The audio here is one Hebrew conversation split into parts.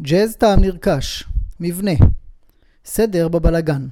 ג'אז טעם נרכש, מבנה, סדר בבלגן.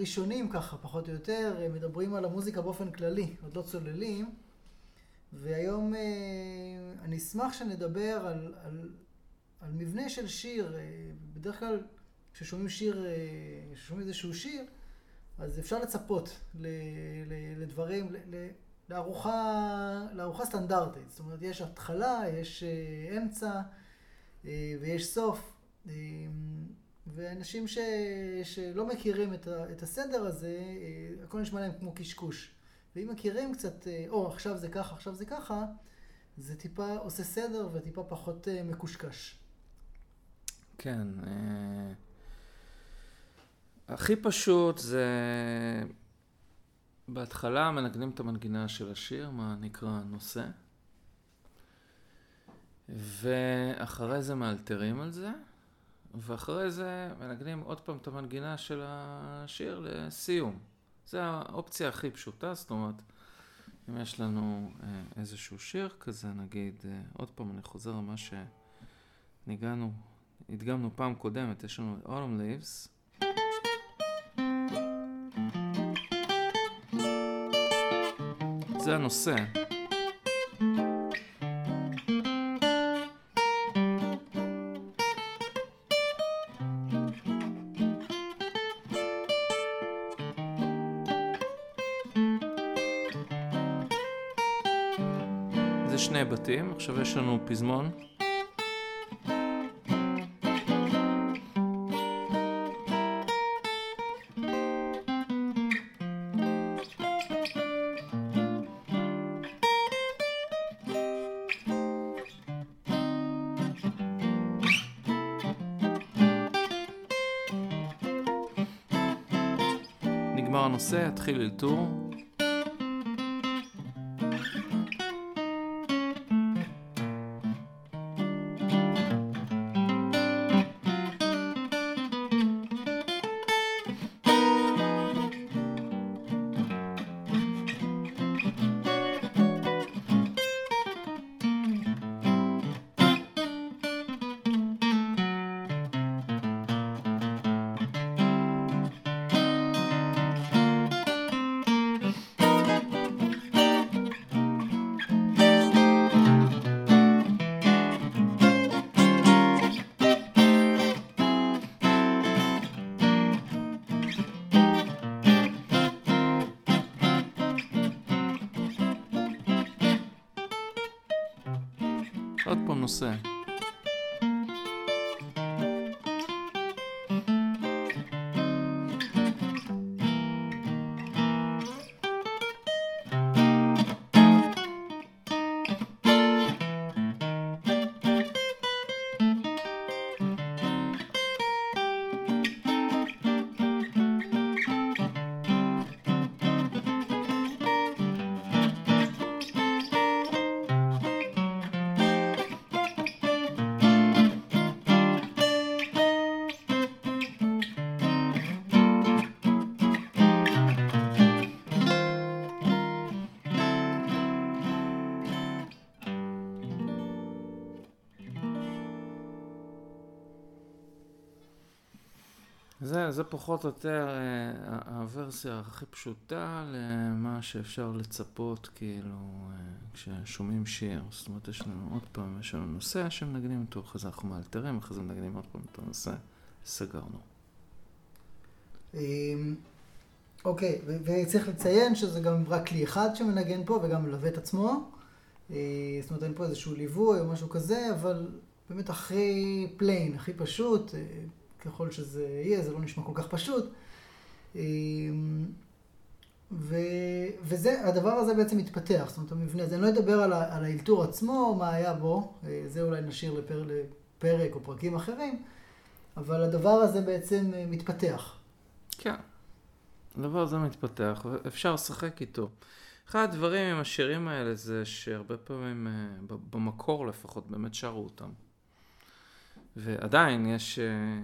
הראשונים ככה, פחות או יותר, אה, מדברים על המוזיקה באופן כללי, עוד לא צוללים. והיום אה, אני אשמח שנדבר על, על, על מבנה של שיר. אה, בדרך כלל כששומעים שיר, כששומעים איזשהו שיר, אז אפשר לצפות ל, ל, לדברים, ל, ל, לארוחה, לארוחה סטנדרטית. זאת אומרת, יש התחלה, יש אמצע ויש סוף. ואנשים ש, שלא מכירים את, ה, את הסדר הזה, אה, הכל נשמע להם כמו קשקוש. ואם מכירים קצת, אה, או עכשיו זה ככה, עכשיו זה ככה, זה טיפה עושה סדר וטיפה פחות אה, מקושקש. כן. הכי פשוט זה... בהתחלה מנגנים את המנגינה של השיר, מה נקרא נושא, ואחרי זה מאלתרים על זה, ואחרי זה מנגנים עוד פעם את המנגינה של השיר לסיום. זה האופציה הכי פשוטה, זאת אומרת, אם יש לנו אה, איזשהו שיר כזה, נגיד, אה, עוד פעם אני חוזר על מה שניגענו, הדגמנו פעם קודמת, יש לנו Autumn Leaves. זה הנושא. בתים, עכשיו יש לנו פזמון. נגמר הנושא, יתחיל אלתור. עוד זה, זה פחות או יותר אה, הוורסיה הכי פשוטה למה שאפשר לצפות כאילו אה, כששומעים שיר. זאת אומרת, יש לנו עוד פעם, יש לנו נושא שמנגנים אותו, אחרי זה אנחנו מאלתרים, אחרי זה מנגנים עוד פעם את הנושא, סגרנו. אמ, אוקיי, וצריך לציין שזה גם רק כלי אחד שמנגן פה וגם מלווה את עצמו. אה, זאת אומרת, אין פה איזשהו ליווי או משהו כזה, אבל באמת הכי plain, הכי פשוט, ככל שזה יהיה, זה לא נשמע כל כך פשוט. אמ, ו... וזה, הדבר הזה בעצם מתפתח, זאת אומרת, המבנה הזה. אני לא אדבר על, ה... על האלתור עצמו, מה היה בו, אה, זה אולי נשאיר לפר... לפרק או פרקים אחרים, אבל הדבר הזה בעצם אה, מתפתח. כן, הדבר הזה מתפתח, ואפשר לשחק איתו. אחד הדברים עם השירים האלה זה שהרבה פעמים, אה, במקור לפחות, באמת שרו אותם. ועדיין יש,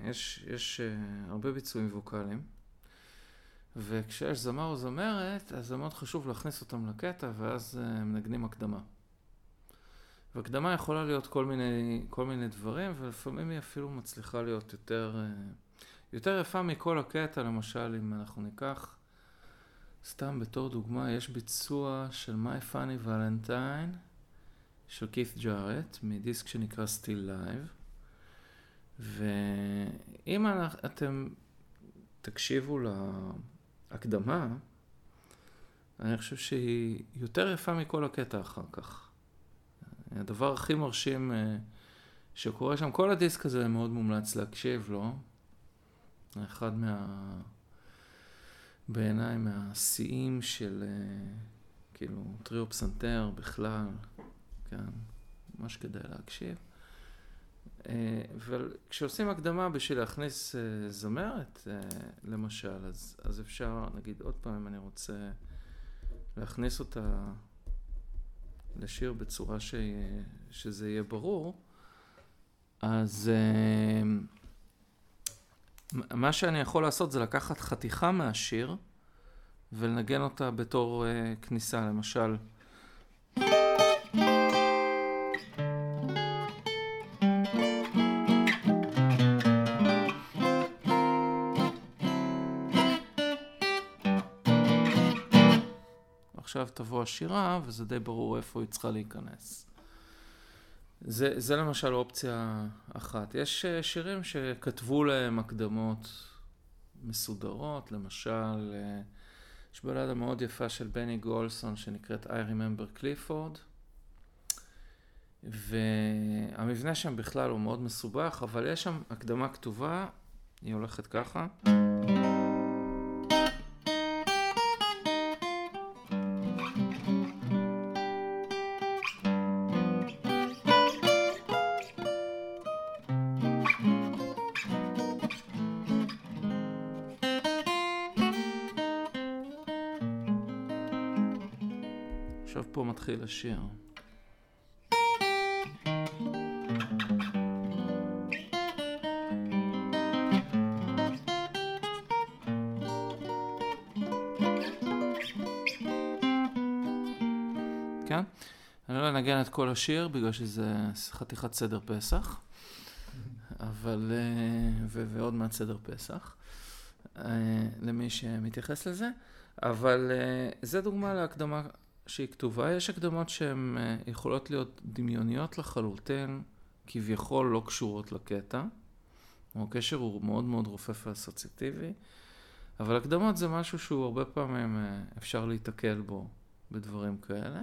יש, יש הרבה ביצועים ווקאליים. וכשיש זמר או זמרת, אז זה מאוד חשוב להכניס אותם לקטע, ואז אה, מנגנים הקדמה. והקדמה יכולה להיות כל מיני, כל מיני דברים, ולפעמים היא אפילו מצליחה להיות יותר, אה, יותר יפה מכל הקטע, למשל, אם אנחנו ניקח, סתם בתור דוגמה, יש ביצוע של My Funny Valentine של כית' ג'ארט, מדיסק שנקרא Still Live, ואם אתם תקשיבו ל... הקדמה, אני חושב שהיא יותר יפה מכל הקטע אחר כך. הדבר הכי מרשים אה, שקורה שם, כל הדיסק הזה מאוד מומלץ להקשיב לו. אחד מה... בעיניי מהשיאים של אה, כאילו טריו פסנתר בכלל, כן, ממש כדאי להקשיב. אה, אבל כשעושים הקדמה בשביל להכניס אה, זמרת, אה, למשל, אז, אז אפשר, נגיד עוד פעם, אם אני רוצה להכניס אותה לשיר בצורה ש... שזה יהיה ברור, אז מה שאני יכול לעשות זה לקחת חתיכה מהשיר ולנגן אותה בתור כניסה, למשל. עכשיו תבוא השירה, וזה די ברור איפה היא צריכה להיכנס. זה, זה למשל אופציה אחת. יש אה, שירים שכתבו להם הקדמות מסודרות, למשל, אה, יש בלדה מאוד יפה של בני גולסון שנקראת I Remember Clifford, והמבנה שם בכלל הוא מאוד מסובך, אבל יש שם הקדמה כתובה, היא הולכת ככה. השיר. כן? אני לא אנגן את כל השיר בגלל שזה חתיכת סדר פסח, אבל, אה, ו- ועוד מעט סדר פסח, אה, למי שמתייחס לזה, אבל אה, זה דוגמה להקדמה שהיא כתובה, יש הקדמות שהן אה, יכולות להיות דמיוניות לחלוטין, כביכול לא קשורות לקטע. הקשר הוא מאוד מאוד רופף ואסוציאטיבי, אבל הקדמות זה משהו שהוא הרבה פעמים אה, אפשר להיתקל בו בדברים כאלה.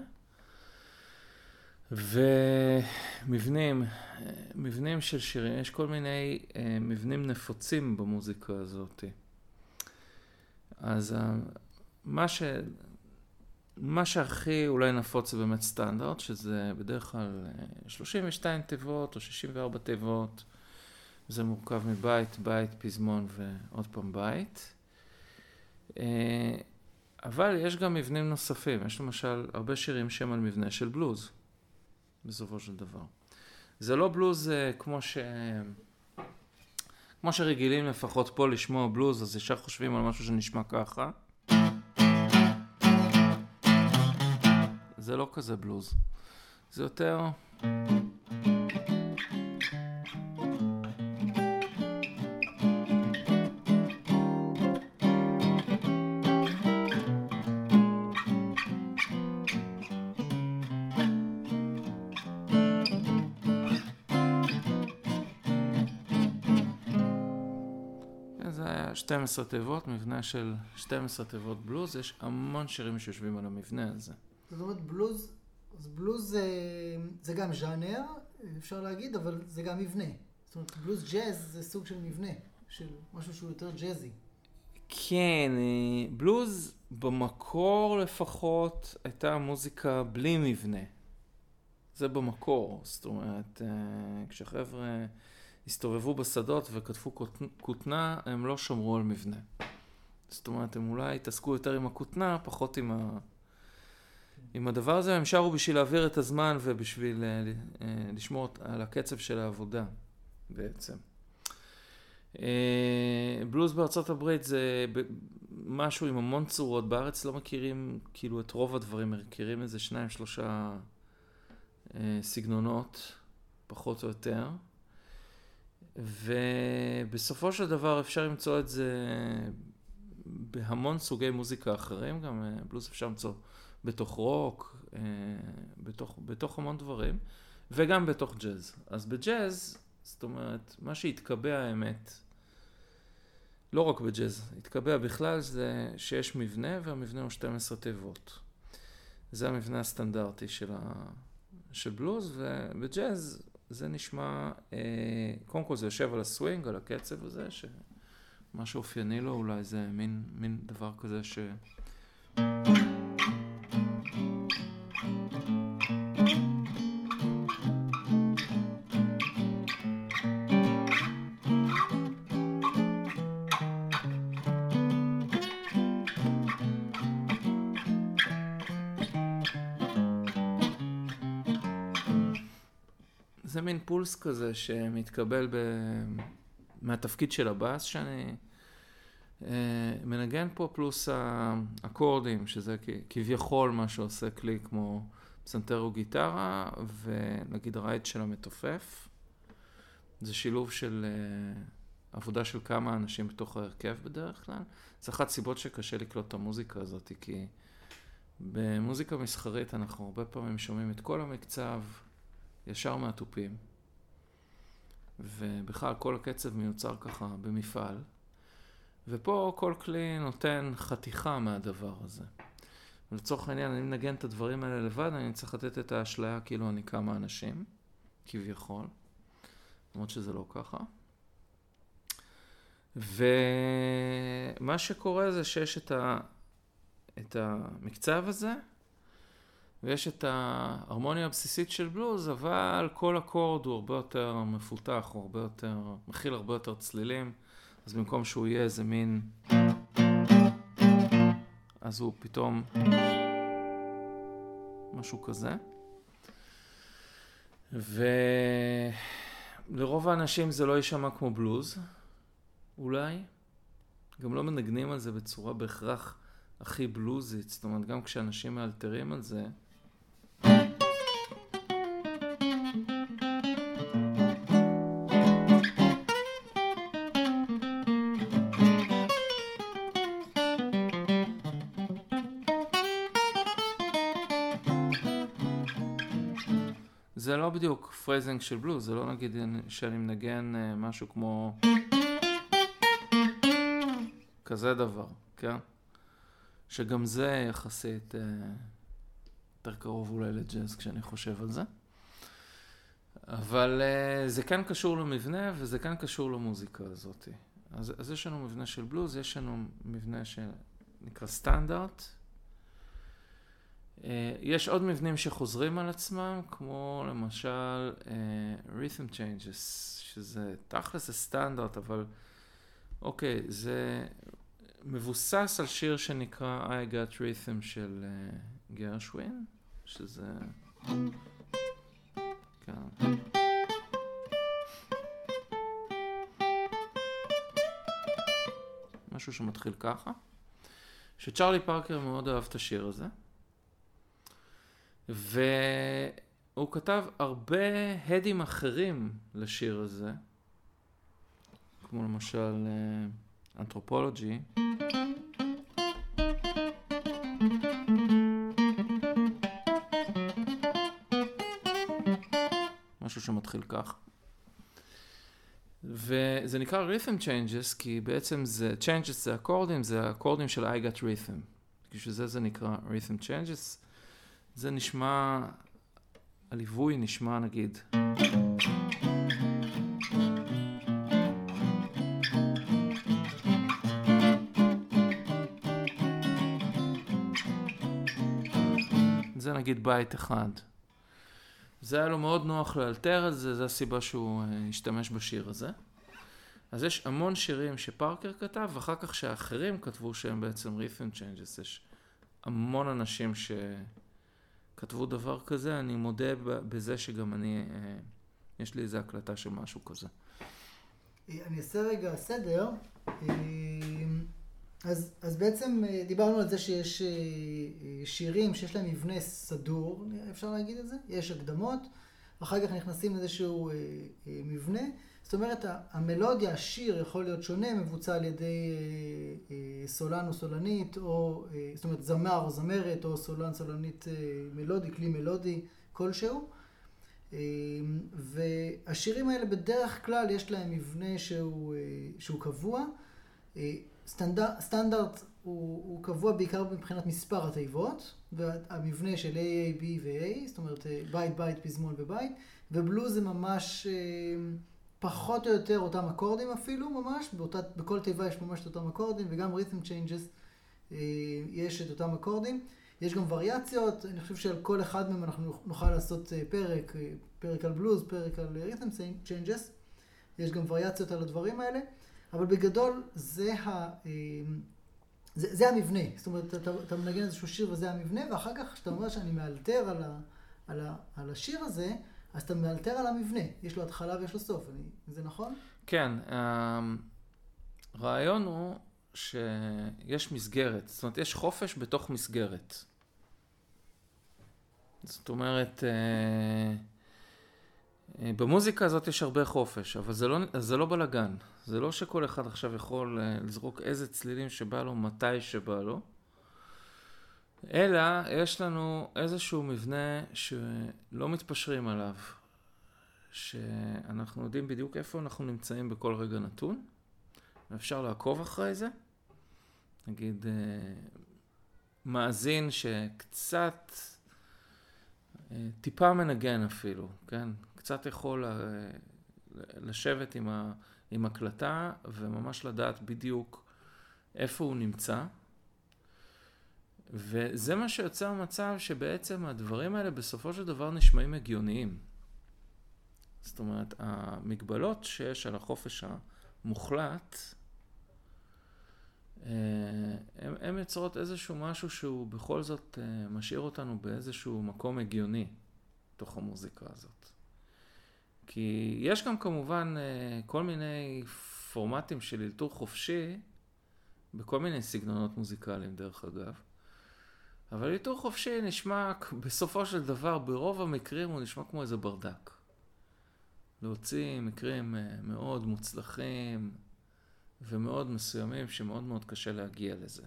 ומבנים, אה, מבנים של שירים, יש כל מיני מבנים נפוצים במוזיקה הזאת. אז מה ש... מה שהכי אולי נפוץ זה באמת סטנדרט, שזה בדרך כלל 32 אה, תיבות או 64 תיבות. זה מורכב מבית, בית, פזמון ועוד פעם בית. אה, אבל יש גם מבנים נוספים. יש למשל הרבה שירים שהם על מבנה של בלוז, בסופו של דבר. זה לא בלוז אה, כמו ש... כמו שרגילים לפחות פה לשמוע בלוז, אז ישר חושבים על משהו שנשמע ככה. זה לא כזה בלוז. זה יותר... זה היה 12 תיבות, מבנה של 12 תיבות בלוז, יש המון שירים שיושבים על המבנה הזה. זאת אומרת, בלוז, אז בלוז זה, זה גם ז'אנר, אפשר להגיד, אבל זה גם מבנה. זאת אומרת, בלוז ג'אז זה סוג של מבנה, של משהו שהוא יותר ג'אזי. כן, אה, בלוז במקור לפחות הייתה מוזיקה בלי מבנה. זה במקור, זאת אומרת, אה, כשחבר'ה הסתובבו בשדות וכתבו כותנה, הם לא שמרו על מבנה. זאת אומרת, הם אולי התעסקו יותר עם הכותנה, פחות עם, ה... עם הדבר הזה, הם שרו בשביל להעביר את הזמן ובשביל uh, לשמור על הקצב של העבודה בעצם. Uh, בלוז בארצות הברית זה משהו עם המון צורות, בארץ לא מכירים כאילו את רוב הדברים, מכירים איזה שניים שלושה uh, סגנונות, פחות או יותר. ובסופו של דבר אפשר למצוא את זה בהמון סוגי מוזיקה אחרים, גם אה, בלוז אפשר למצוא בתוך רוק, אה, בתוך, בתוך המון דברים, וגם בתוך ג'אז. אז בג'אז, זאת אומרת, מה שהתקבע האמת, לא רק בג'אז, התקבע בכלל זה שיש מבנה, והמבנה הוא 12 תיבות. זה המבנה הסטנדרטי של, ה... של בלוז, ובג'אז זה נשמע, אה, קודם כל זה יושב על הסווינג, על הקצב הזה, שמה שאופייני לו אולי זה מין, מין דבר כזה ש... פולס כזה שמתקבל ב... מהתפקיד של הבאס שאני אה, מנגן פה, פלוס האקורדים, שזה כביכול מה שעושה כלי כמו פסנתר או גיטרה, ונגיד הרייט של המתופף. זה שילוב של אה, עבודה של כמה אנשים בתוך ההרכב בדרך כלל. זה אחת הסיבות שקשה לקלוט את המוזיקה הזאת, כי במוזיקה מסחרית אנחנו הרבה פעמים שומעים את כל המקצב, ישר מהתופים, ובכלל כל הקצב מיוצר ככה במפעל, ופה כל כלי נותן חתיכה מהדבר הזה. לצורך העניין, אני מנגן את הדברים האלה לבד, אני צריך לתת את האשליה כאילו אני כמה אנשים, כביכול, למרות שזה לא ככה. ומה שקורה זה שיש את, ה... את המקצב הזה, ויש את ההרמוניה הבסיסית של בלוז, אבל כל אקורד הוא הרבה יותר מפותח, הוא הרבה יותר, מכיל הרבה יותר צלילים, אז במקום שהוא יהיה איזה מין... אז הוא פתאום משהו כזה. ולרוב האנשים זה לא יישמע כמו בלוז, אולי. גם לא מנגנים על זה בצורה בהכרח הכי בלוזית, זאת אומרת, גם כשאנשים מאלתרים על זה, בדיוק phrasing של בלוז, זה לא נגיד שאני מנגן אה, משהו כמו כזה דבר, כן? שגם זה יחסית אה, יותר קרוב אולי לג'אז כשאני חושב על זה. אבל uh, זה כן קשור למבנה וזה כן קשור למוזיקה הזאת. אז, אז יש לנו מבנה של בלוז, יש לנו מבנה שנקרא סטנדרט. Uh, יש עוד מבנים שחוזרים על עצמם, כמו למשל uh, rhythm changes, שזה תכלס זה סטנדרט, אבל אוקיי, זה מבוסס על שיר שנקרא I Got Rhythm של גרשווין, שזה... כן. משהו שמתחיל ככה, שצ'רלי פארקר מאוד אהב את השיר הזה, והוא כתב הרבה הדים אחרים לשיר הזה, כמו למשל אנתרופולוגי. Uh, משהו שמתחיל כך. וזה נקרא rhythm changes, כי בעצם זה, changes זה אקורדים, זה אקורדים של I got rhythm. בשביל זה זה נקרא rhythm changes. זה נשמע, הליווי נשמע נגיד. זה נגיד בית אחד. זה היה לו מאוד נוח לאלתר את זה, זו הסיבה שהוא אה, השתמש בשיר הזה. אז יש המון שירים שפארקר כתב, ואחר כך שאחרים כתבו שהם בעצם rhythm changes. יש המון אנשים ש... שכתבו דבר כזה, אני מודה בזה שגם אני, uh, יש לי איזו הקלטה של משהו כזה. אני אעשה רגע סדר. אז, אז בעצם אה, דיברנו על זה שיש אה, אה, שירים שיש להם מבנה סדור, אפשר להגיד את זה? יש הקדמות, אחר כך נכנסים לאיזשהו מבנה. זאת אומרת, המלודיה, השיר יכול להיות שונה, מבוצע על ידי סולן או סולנית, או זאת אומרת זמר או זמרת, או סולן, סולנית מלודי, כלי מלודי כלשהו. והשירים האלה בדרך כלל יש להם מבנה שהוא, שהוא קבוע. סטנדר, סטנדרט הוא, הוא קבוע בעיקר מבחינת מספר התיבות, והמבנה של A, A, B ו-A, זאת אומרת אה, בית, בית, פזמון ובית, ובלוז זה ממש אה, פחות או יותר אותם אקורדים אפילו ממש, באותה, בכל תיבה יש ממש את אותם אקורדים, וגם rhythm changes אה, יש את אותם אקורדים. יש גם וריאציות, אני חושב שעל כל אחד מהם אנחנו נוכל לעשות פרק, פרק על בלוז, פרק על rhythm changes. יש גם וריאציות על הדברים האלה. אבל בגדול זה, ה, זה, זה המבנה. זאת אומרת, אתה, אתה מנגן איזשהו שיר וזה המבנה, ואחר כך כשאתה אומר שאני מאלתר על, ה, על, ה, על השיר הזה, אז אתה מאלתר על המבנה. יש לו התחלה ויש לו סוף. אני, זה נכון? כן. הרעיון הוא שיש מסגרת. זאת אומרת, יש חופש בתוך מסגרת. זאת אומרת... אה, אה, במוזיקה הזאת יש הרבה חופש, אבל זה לא, זה לא בלאגן. זה לא שכל אחד עכשיו יכול אה, לזרוק איזה צלילים שבא לו, מתי שבא לו, אלא יש לנו איזשהו מבנה שלא מתפשרים עליו, שאנחנו יודעים בדיוק איפה אנחנו נמצאים בכל רגע נתון, ואפשר לעקוב אחרי זה. נגיד, אה, מאזין שקצת, טיפה מנגן אפילו, כן? קצת יכול אה, לשבת עם הקלטה וממש לדעת בדיוק איפה הוא נמצא. וזה מה שיוצר מצב שבעצם הדברים האלה בסופו של דבר נשמעים הגיוניים. זאת אומרת, המגבלות שיש על החופש המוחלט, הן יוצרות איזשהו משהו שהוא בכל זאת אה, משאיר אותנו באיזשהו מקום הגיוני, בתוך המוזיקה הזאת. כי יש גם כמובן אה, כל מיני פורמטים של אלתור חופשי, בכל מיני סגנונות מוזיקליים דרך אגב. אבל אלתור חופשי נשמע, בסופו של דבר, ברוב המקרים הוא נשמע כמו איזה ברדק. להוציא מקרים אה, מאוד מוצלחים ומאוד מסוימים שמאוד מאוד קשה להגיע לזה.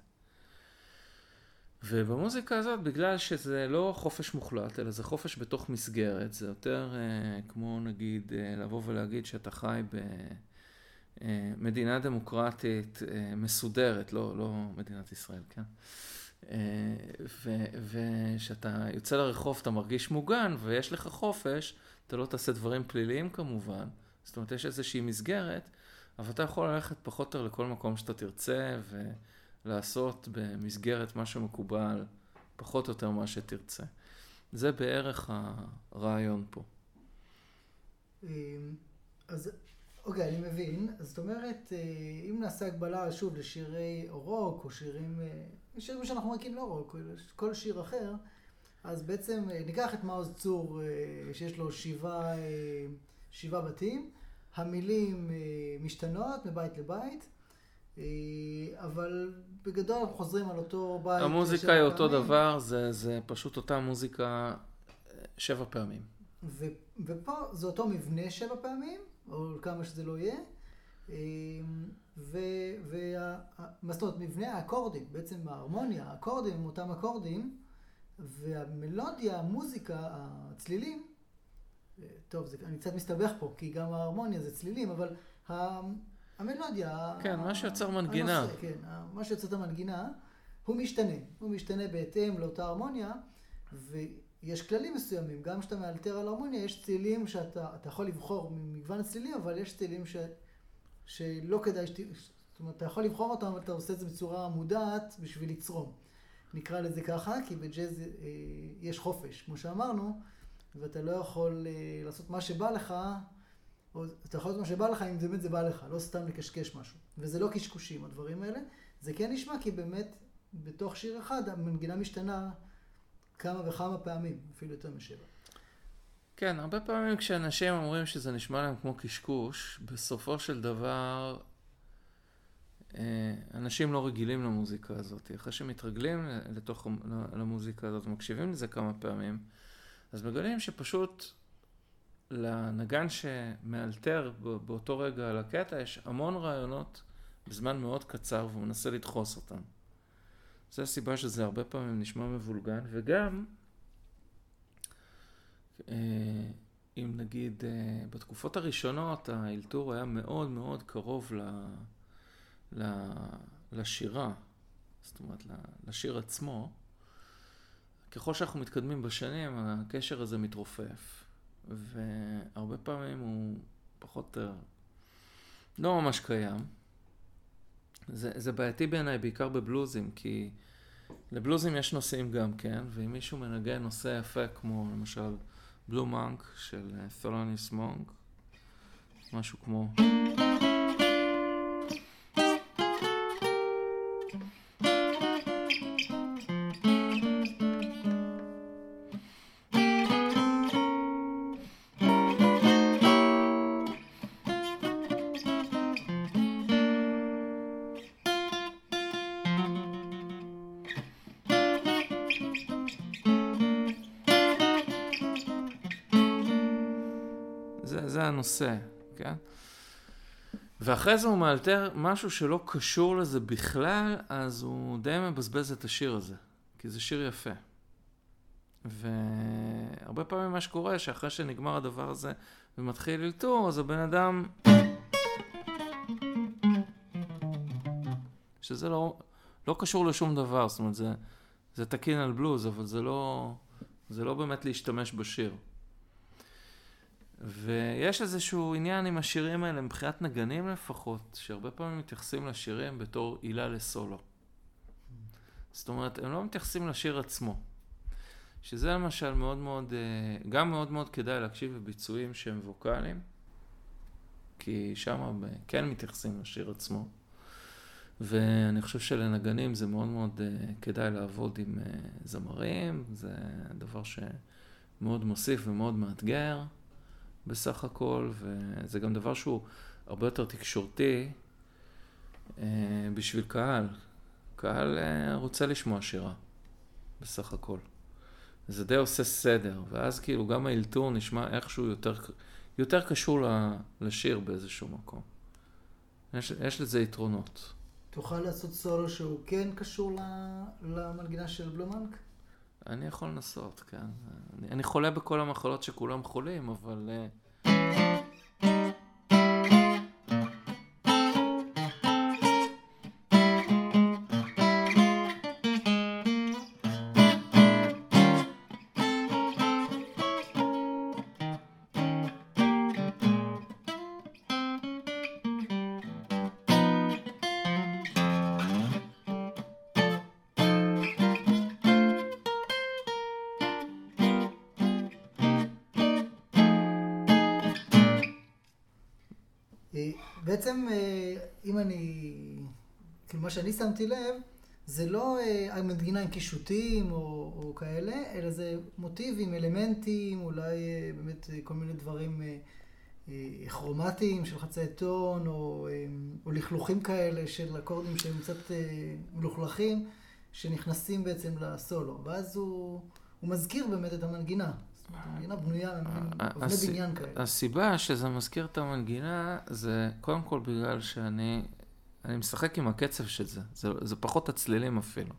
ובמוזיקה הזאת, בגלל שזה לא חופש מוחלט, אלא זה חופש בתוך מסגרת, זה יותר אה, כמו נגיד אה, לבוא ולהגיד שאתה חי במדינה אה, דמוקרטית אה, מסודרת, לא, לא מדינת ישראל, כן? אה, ושאתה יוצא לרחוב אתה מרגיש מוגן ויש לך חופש, אתה לא תעשה דברים פליליים כמובן, זאת אומרת יש איזושהי מסגרת, אבל אתה יכול ללכת פחות או יותר לכל מקום שאתה תרצה, ו... לעשות במסגרת מה שמקובל, פחות או יותר מה שתרצה. זה בערך הרעיון פה. אמ, אז אוקיי, אני מבין. זאת אומרת, אה, אם נעשה הגבלה שוב לשירי רוק, או שירים, אה, שירים שאנחנו מכירים לא רוק, כל שיר אחר, אז בעצם אה, ניקח את מעוז צור, שיש לו שבעה, שבעה בתים, המילים משתנות מבית לבית, אבל בגדול אנחנו חוזרים על אותו בית. המוזיקה היא אותו פעמים. דבר, זה, זה פשוט אותה מוזיקה אה, שבע פעמים. ו, ופה זה אותו מבנה שבע פעמים, או כמה שזה לא יהיה. אמ, ומה זאת אומרת, מבנה האקורדים, בעצם ההרמוניה, האקורדים הם אותם אקורדים, והמלודיה, המוזיקה, הצלילים, אה, טוב, זה, אני קצת מסתבך פה, כי גם ההרמוניה זה צלילים, אבל המלודיה... כן, מה שיוצר מנגינה. הנושא, כן, מה שיוצר את המנגינה, הוא משתנה. הוא משתנה בהתאם לאותה הרמוניה, ויש כללים מסוימים. גם כשאתה מאלתר על הרמוניה, יש צלילים שאתה יכול לבחור ממגוון הצלילים, אבל יש צלילים ש, שלא כדאי שת... זאת אומרת, אתה יכול לבחור אותם, אבל אתה עושה את זה בצורה מודעת בשביל לצרום. נקרא לזה ככה, כי בג'אז אה, יש חופש, כמו שאמרנו, ואתה לא יכול אה, לעשות מה שבא לך, או אתה יכול לעשות מה שבא לך אם באמת זה בא לך, לא סתם לקשקש משהו. וזה לא קשקושים, הדברים האלה. זה כן נשמע כי באמת בתוך שיר אחד המנגינה משתנה כמה וכמה פעמים, אפילו יותר משבע. כן, הרבה פעמים כשאנשים אומרים שזה נשמע להם כמו קשקוש, בסופו של דבר אה, אנשים לא רגילים למוזיקה הזאת. אחרי שמתרגלים לתוך למוזיקה הזאת, מקשיבים לזה כמה פעמים, אז מגלים שפשוט לנגן שמאלתר באותו רגע על הקטע, יש המון רעיונות בזמן מאוד קצר והוא מנסה לדחוס אותם. זו הסיבה שזה הרבה פעמים נשמע מבולגן, וגם אם נגיד אה, בתקופות הראשונות האלתור היה מאוד מאוד קרוב ל, ל, לשירה, זאת אומרת לשיר עצמו, ככל שאנחנו מתקדמים בשנים הקשר הזה מתרופף, והרבה פעמים הוא פחות לא ממש קיים. זה, זה בעייתי בעיניי, בעיקר בבלוזים, כי לבלוזים יש נושאים גם כן, ואם מישהו מנגן נושא יפה כמו למשל בלו מונק של תולוניס מונק, משהו כמו... ואחרי זה הוא מאלתר משהו שלא קשור לזה בכלל, אז הוא די מבזבז את השיר הזה, כי זה שיר יפה. והרבה פעמים מה שקורה, שאחרי שנגמר הדבר הזה ומתחיל אלתור, אז הבן אדם... שזה לא, לא קשור לשום דבר, זאת אומרת, זה, זה תקין על בלוז, אבל זה לא, זה לא באמת להשתמש בשיר. ויש איזשהו עניין עם השירים האלה, מבחינת נגנים לפחות, שהרבה פעמים מתייחסים לשירים בתור עילה לסולו. זאת אומרת, הם לא מתייחסים לשיר עצמו. שזה למשל מאוד מאוד, אה, גם מאוד מאוד כדאי להקשיב בביצועים שהם ווקאליים, כי שם כן מתייחסים לשיר עצמו. ואני חושב שלנגנים זה מאוד מאוד אה, כדאי לעבוד עם אה, זמרים, זה דבר שמאוד מוסיף ומאוד מאתגר. בסך הכל, וזה גם דבר שהוא הרבה יותר תקשורתי אה, בשביל קהל. קהל אה, רוצה לשמוע שירה, בסך הכל. זה די עושה סדר, ואז כאילו גם האלתור נשמע איכשהו יותר, יותר קשור לשיר באיזשהו מקום. יש, יש לזה יתרונות. תוכל לעשות סולו שהוא כן קשור למנגינה של בלומנק? אני יכול לנסות, כן. אני, אני חולה בכל המחלות שכולם חולים, אבל... Uh, בעצם, אה, אם אני, כאילו מה שאני שמתי לב, זה לא אה, המנגינה עם קישוטים או, או כאלה, אלא זה מוטיבים, אלמנטים, אולי אה, באמת כל מיני דברים כרומטיים של חצאי טון, או, או לכלוכים כאלה של אקורדים שהם קצת מלוכלכים, שנכנסים בעצם לסולו. ואז הוא, הוא מזכיר באמת את המנגינה. המנגינה בנויה מאבני בניין כאלה. הסיבה שזה מזכיר את המנגינה זה קודם כל בגלל שאני אני משחק עם הקצב של זה, זה, זה פחות הצלילים אפילו.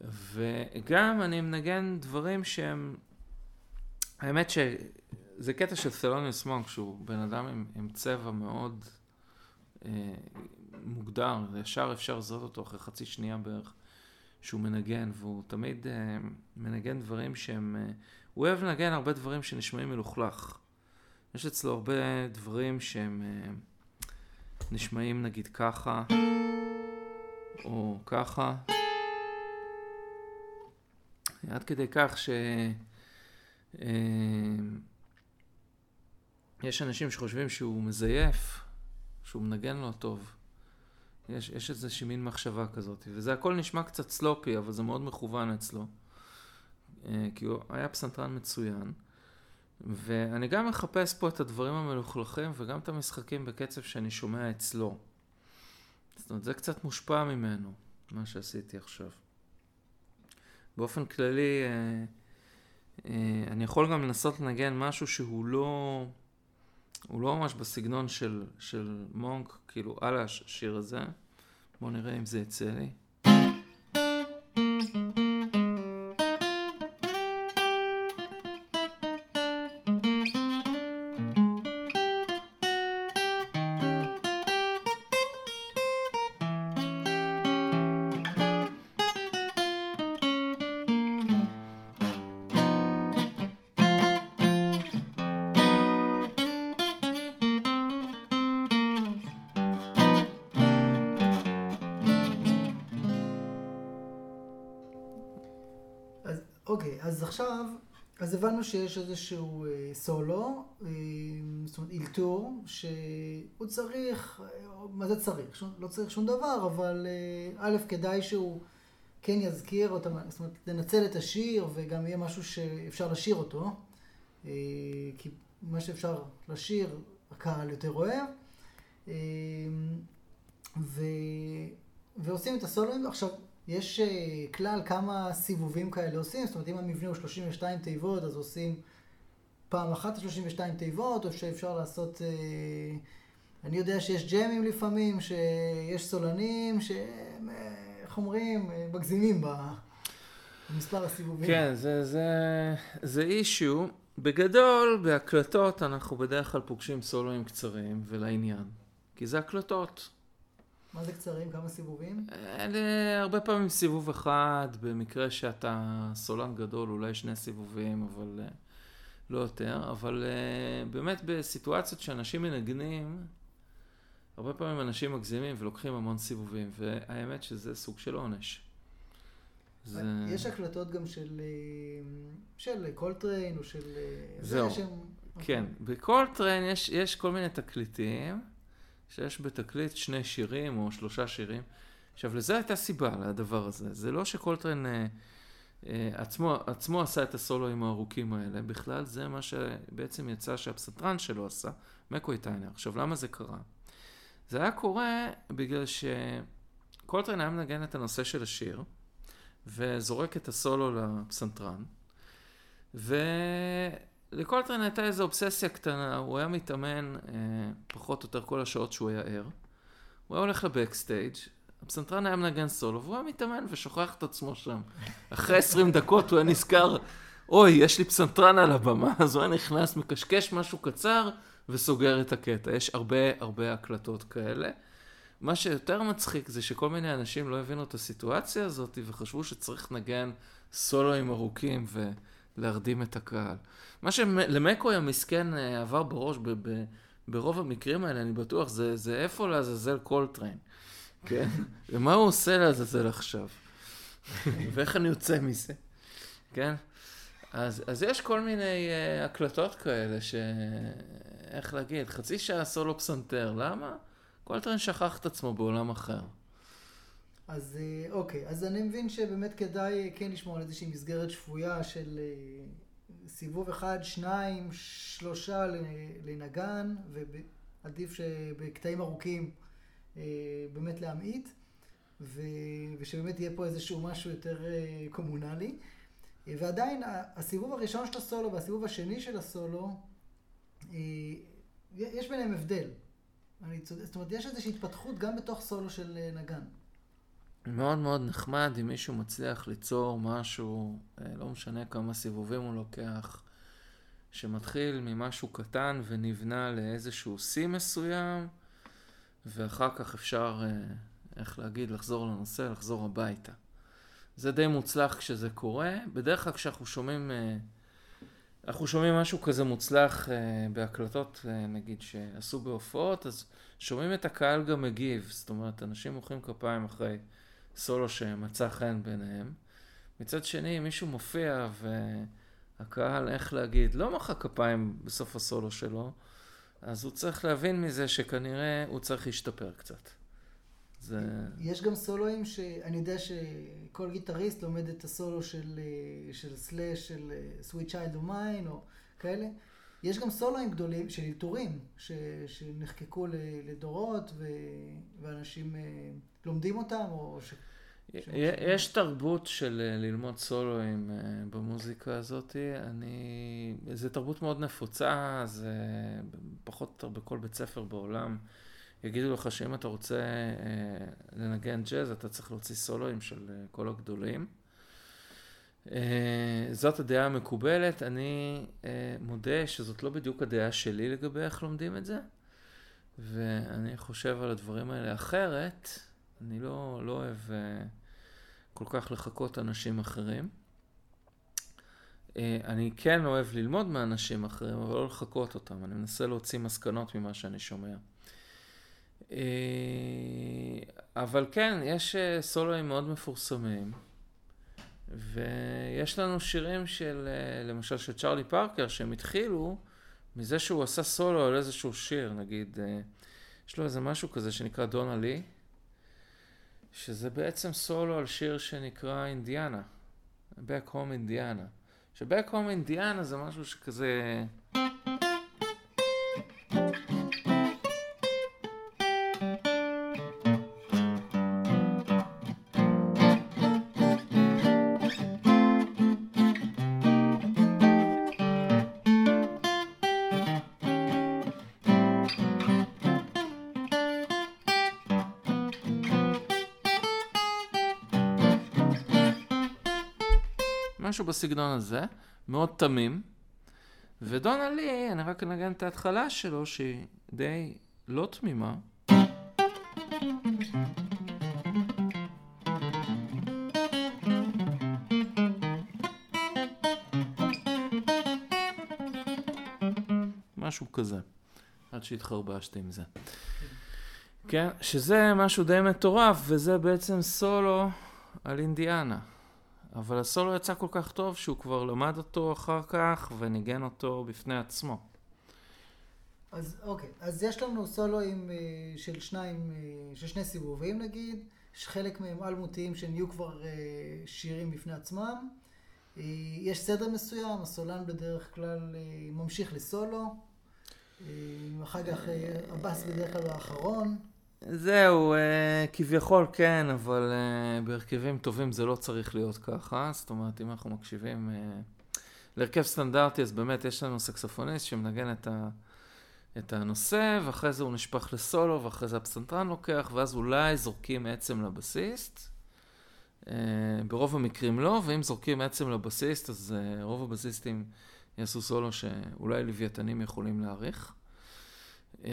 וגם אני מנגן דברים שהם, האמת שזה קטע של ת'לוניוס מונק, שהוא בן אדם עם, עם צבע מאוד אה, מוגדר, וישר אפשר לזהות אותו אחרי חצי שנייה בערך. שהוא מנגן, והוא תמיד אה, מנגן דברים שהם... Uh, הוא אוהב לנגן הרבה דברים שנשמעים מלוכלך. יש אצלו הרבה דברים שהם uh, נשמעים נגיד ככה, או ככה, עד כדי כך ש... אה, יש אנשים שחושבים שהוא מזייף, שהוא מנגן לא טוב. יש, יש איזושהי מין מחשבה כזאת, וזה הכל נשמע קצת סלופי, אבל זה מאוד מכוון אצלו. אה, כי הוא היה פסנתרן מצוין. ואני גם מחפש פה את הדברים המלוכלכים וגם את המשחקים בקצב שאני שומע אצלו. זאת אומרת, זה קצת מושפע ממנו, מה שעשיתי עכשיו. באופן כללי, אה, אה, אני יכול גם לנסות לנגן משהו שהוא לא, הוא לא ממש בסגנון של, של מונק, כאילו על השיר הזה. בואו נראה אם זה יצא לי. הבנו שיש איזשהו אה, סולו, אה, זאת אומרת אילתור, שהוא צריך, מה זה צריך? שום, לא צריך שום דבר, אבל אה, א', כדאי שהוא כן יזכיר אותם, זאת אומרת, לנצל את השיר וגם יהיה משהו שאפשר לשיר אותו, אה, כי מה שאפשר לשיר, הקהל יותר אוהב. אה, ו... ועושים את הסולוים. עכשיו, יש uh, כלל כמה סיבובים כאלה עושים, זאת אומרת אם המבנה הוא 32 תיבות אז עושים פעם אחת 32 תיבות, או שאפשר לעשות, uh, אני יודע שיש ג'מים לפעמים, שיש סולנים, שהם, uh, איך אומרים, מגזימים במספר הסיבובים. כן, זה, זה, זה אישיו. בגדול, בהקלטות אנחנו בדרך כלל פוגשים סולואים קצרים ולעניין, כי זה הקלטות. מה זה קצרים? כמה סיבובים? אלה הרבה פעמים סיבוב אחד, במקרה שאתה סולן גדול, אולי שני סיבובים, אבל אה, לא יותר. אבל אה, באמת בסיטואציות שאנשים מנגנים, הרבה פעמים אנשים מגזימים ולוקחים המון סיבובים, והאמת שזה סוג של עונש. זה... יש הקלטות גם של, אה, של קולטריין או של... זהו, זה כן. בקולטריין יש, יש כל מיני תקליטים. שיש בתקליט שני שירים או שלושה שירים. עכשיו, לזה הייתה סיבה לדבר הזה. זה לא שקולטריין אה, אה, עצמו, עצמו עשה את הסולואים הארוכים האלה, בכלל זה מה שבעצם יצא שהפסנתרן שלו עשה, מקוי טיינר. עכשיו, למה זה קרה? זה היה קורה בגלל שקולטריין היה מנגן את הנושא של השיר, וזורק את הסולו לפסנתרן, ו... לקולטרן הייתה איזו אובססיה קטנה, הוא היה מתאמן אה, פחות או יותר כל השעות שהוא היה ער. הוא היה הולך לבקסטייג', הפסנתרן היה מנגן סולו, והוא היה מתאמן ושוכח את עצמו שם. אחרי 20 דקות הוא היה נזכר, אוי, יש לי פסנתרן על הבמה, אז הוא היה נכנס, מקשקש משהו קצר וסוגר את הקטע. יש הרבה הרבה הקלטות כאלה. מה שיותר מצחיק זה שכל מיני אנשים לא הבינו את הסיטואציה הזאת וחשבו שצריך לנגן סולואים ארוכים ו... להרדים את הקהל. מה שלמקוי המסכן אה, עבר בראש ב- ב- ברוב המקרים האלה, אני בטוח, זה, זה איפה לעזאזל קולטריין, כן? ומה הוא עושה לעזאזל עכשיו? ואיך אני יוצא מזה, כן? אז, אז יש כל מיני אה, הקלטות כאלה, ש... איך להגיד, חצי שעה סולו פסנתר, למה? קולטריין שכח את עצמו בעולם אחר. אז אה, אוקיי, אז אני מבין שבאמת כדאי אה, כן לשמור על איזושהי מסגרת שפויה של אה, סיבוב אחד, שניים, שלושה לנגן, ועדיף שבקטעים ארוכים באמת להמעיט, ו... ושבאמת יהיה פה איזשהו משהו יותר communal י. ועדיין הסיבוב הראשון של הסולו והסיבוב השני של הסולו, יש ביניהם הבדל. אני צודק, זאת אומרת, יש איזושהי התפתחות גם בתוך סולו של נגן. מאוד מאוד נחמד אם מישהו מצליח ליצור משהו, אה, לא משנה כמה סיבובים הוא לוקח, שמתחיל ממשהו קטן ונבנה לאיזשהו שיא מסוים, ואחר כך אפשר, אה, איך להגיד, לחזור לנושא, לחזור הביתה. זה די מוצלח כשזה קורה. בדרך כלל כשאנחנו שומעים, אה, אנחנו שומעים משהו כזה מוצלח בהקלטות, נגיד, שעשו בהופעות, אז שומעים את הקהל גם מגיב. זאת אומרת, אנשים מוחאים כפיים אחרי סולו שמצא חן ביניהם. מצד שני, מישהו מופיע והקהל, איך להגיד, לא מחא כפיים בסוף הסולו שלו, אז הוא צריך להבין מזה שכנראה הוא צריך להשתפר קצת. זה... יש גם סולואים שאני יודע שכל גיטריסט לומד את הסולו של, של סלאש, של סוויט צ'יילד או מיין, או כאלה. יש גם סולואים גדולים של אלתורים, שנחקקו לדורות, ו, ואנשים אה, לומדים אותם, או ש... יש תרבות של אה, ללמוד סולואים אה, במוזיקה הזאת, אני... זו תרבות מאוד נפוצה, זה פחות או יותר בכל בית ספר בעולם. יגידו לך שאם אתה רוצה אה, לנגן ג'אז, אתה צריך להוציא סולואים של כל הגדולים. זאת הדעה המקובלת, אני מודה שזאת לא בדיוק הדעה שלי לגבי איך לומדים את זה, ואני חושב על הדברים האלה אחרת. אני לא, לא אוהב uh, כל כך לחכות אנשים אחרים. Uh, אני כן אוהב ללמוד מאנשים אחרים, אבל לא לחכות אותם. אני מנסה להוציא מסקנות ממה שאני שומע. Uh, אבל כן, יש סולואים מאוד מפורסמים, ויש לנו שירים של, למשל של צ'רלי פארקר, שהם התחילו מזה שהוא עשה סולו על איזשהו שיר, נגיד, יש לו איזה משהו כזה שנקרא דונה לי. שזה בעצם סולו על שיר שנקרא אינדיאנה, Back Home אינדיאנה. ש-Back Home אינדיאנה זה משהו שכזה... משהו בסגנון הזה, מאוד תמים. ודונה לי, אני רק אנגן את ההתחלה שלו, שהיא די לא תמימה. משהו כזה, עד שהתחרבשתי עם זה. כן, שזה משהו די מטורף, וזה בעצם סולו על אינדיאנה. אבל הסולו יצא כל כך טוב שהוא כבר למד אותו אחר כך וניגן אותו בפני עצמו. אז אוקיי, אז יש לנו סולואים אה, של שניים, אה, של שני סיבובים נגיד, שחלק מהם אלמותיים שנהיו כבר אה, שירים בפני עצמם. יש סדר מסוים, הסולן בדרך כלל ממשיך לסולו, אחר כך הבאס בדרך כלל האחרון. זהו, אה, כביכול כן, אבל אה, בהרכבים טובים זה לא צריך להיות ככה. זאת אומרת, אם אנחנו מקשיבים אה, להרכב סטנדרטי, אז באמת יש לנו סקסופוניסט שמנגן את, ה, את הנושא, ואחרי זה הוא נשפך לסולו, ואחרי זה הפסנתרן לוקח, ואז אולי זורקים עצם לבסיסט. ברוב המקרים לא, ואם זורקים עצם לבסיסט, אז רוב הבסיסטים יעשו סולו שאולי לוויתנים יכולים להעריך. אה,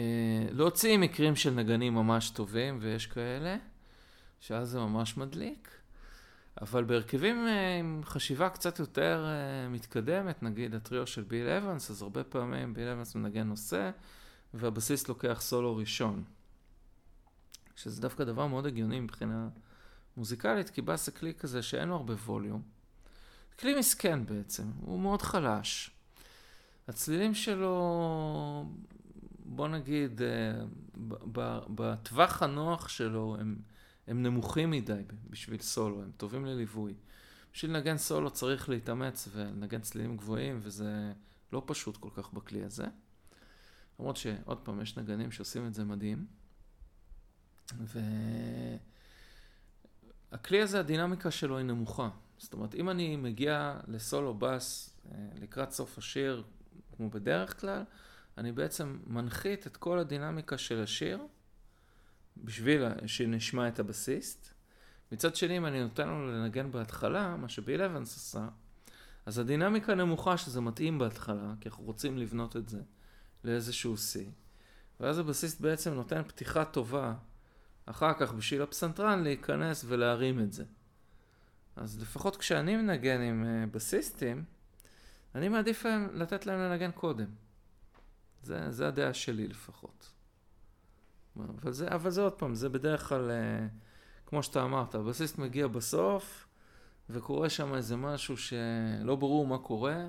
להוציא מקרים של נגנים ממש טובים, ויש כאלה, שאז זה ממש מדליק. אבל בהרכבים אה, עם חשיבה קצת יותר אה, מתקדמת, נגיד הטריו של ביל אבנס, אז הרבה פעמים ביל אבנס מנגן נושא, והבסיס לוקח סולו ראשון. שזה דווקא דבר מאוד הגיוני מבחינה מוזיקלית, כי בס זה כלי כזה שאין לו הרבה ווליום. כלי מסכן בעצם, הוא מאוד חלש. הצלילים שלו בוא נגיד, אה, בטווח הנוח שלו הם, הם נמוכים מדי בשביל סולו, הם טובים לליווי. בשביל לנגן סולו צריך להתאמץ ולנגן צלילים גבוהים, וזה לא פשוט כל כך בכלי הזה. למרות שעוד פעם, יש נגנים שעושים את זה מדהים. והכלי הזה, הדינמיקה שלו היא נמוכה. זאת אומרת, אם אני מגיע לסולו בס אה, לקראת סוף השיר, כמו בדרך כלל, אני בעצם מנחית את כל הדינמיקה של השיר בשביל שנשמע את הבסיסט. מצד שני, אם אני נותן לנו לנגן בהתחלה, מה שביל אבנס עשה, אז הדינמיקה נמוכה שזה מתאים בהתחלה, כי אנחנו רוצים לבנות את זה לאיזשהו שיא. ואז הבסיסט בעצם נותן פתיחה טובה אחר כך בשביל הפסנתרן להיכנס ולהרים את זה. אז לפחות כשאני מנגן עם אה, בסיסטים, אני מעדיף לתת להם לנגן קודם. זה, זה הדעה שלי לפחות. אבל זה, אבל זה עוד פעם, זה בדרך כלל, אה, כמו שאתה אמרת, הבסיסט מגיע בסוף, וקורה שם איזה משהו שלא ברור מה קורה,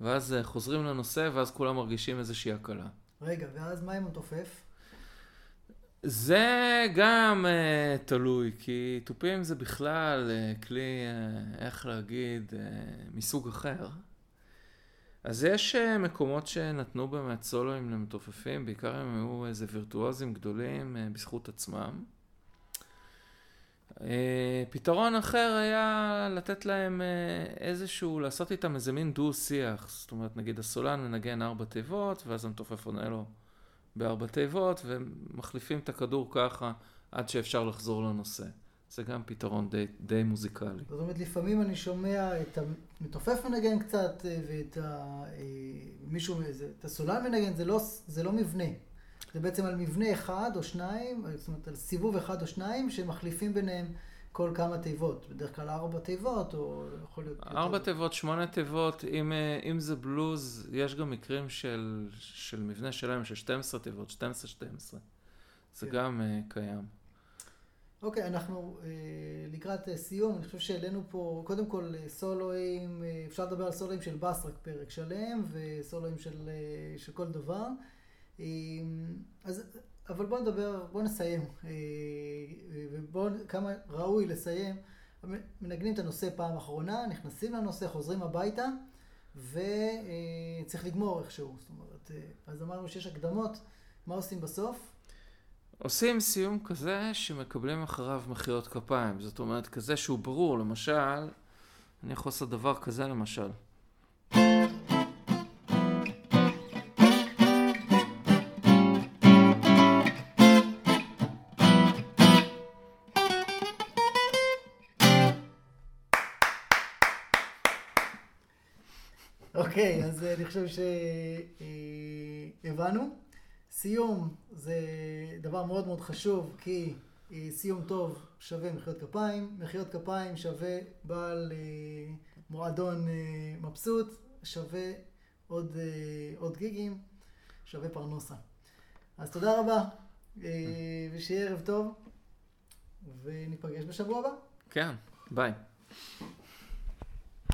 ואז אה, חוזרים לנושא, ואז כולם מרגישים איזושהי הקלה. רגע, ואז מה אם הוא תופף? זה גם uh, תלוי, כי תופים זה בכלל uh, כלי, uh, איך להגיד, uh, מסוג אחר. אז יש uh, מקומות שנתנו באמת סולואים למתופפים, בעיקר הם היו איזה וירטואוזים גדולים uh, בזכות עצמם. Uh, פתרון אחר היה לתת להם איזשהו, לעשות איתם איזה מין דו-שיח. זאת אומרת, נגיד הסולן מנגן ארבע תיבות, ואז המתופף עונה לו. בארבע תיבות, ומחליפים את הכדור ככה עד שאפשר לחזור לנושא. זה גם פתרון די, די מוזיקלי. זאת אומרת, לפעמים אני שומע את המתופף מנגן קצת, אה, ואת ה... אה, מישהו, את הסולן מנגן, זה לא, זה לא מבנה. זה בעצם על מבנה אחד או שניים, זאת אומרת, על סיבוב אחד או שניים, שמחליפים ביניהם. כל כמה תיבות, בדרך כלל ארבע תיבות, או יכול להיות... ארבע יותר... תיבות, שמונה תיבות, אם, אה, אם זה בלוז, יש גם מקרים של, של מבנה שלהם של 12 תיבות, 12-12. זה כן. גם uh, קיים. אוקיי, אנחנו uh, לקראת uh, סיום, אני חושב שהעלינו פה, קודם כל סולואים, uh, אפשר לדבר על סולואים של בס רק פרק שלם, וסולואים של, של כל דבר. אז אבל בואו נדבר, בואו נסיים. אה, ובואו, כמה ראוי לסיים. מנגנים את הנושא פעם אחרונה, נכנסים לנושא, חוזרים הביתה, וצריך לגמור איכשהו. זאת אומרת, אה, אז אמרנו שיש הקדמות, מה עושים בסוף? עושים סיום כזה שמקבלים אחריו מחיאות כפיים. זאת אומרת, כזה שהוא ברור. למשל, אני יכול לעשות דבר כזה למשל. אוקיי, אז אני חושב שהבנו. סיום זה דבר מאוד מאוד חשוב, כי סיום טוב שווה מחיאות כפיים, מחיאות כפיים שווה בעל מועדון מבסוט, שווה עוד, עוד גיגים, שווה פרנוסה. אז תודה רבה, ושיהיה ערב טוב, וניפגש בשבוע הבא. כן, ביי.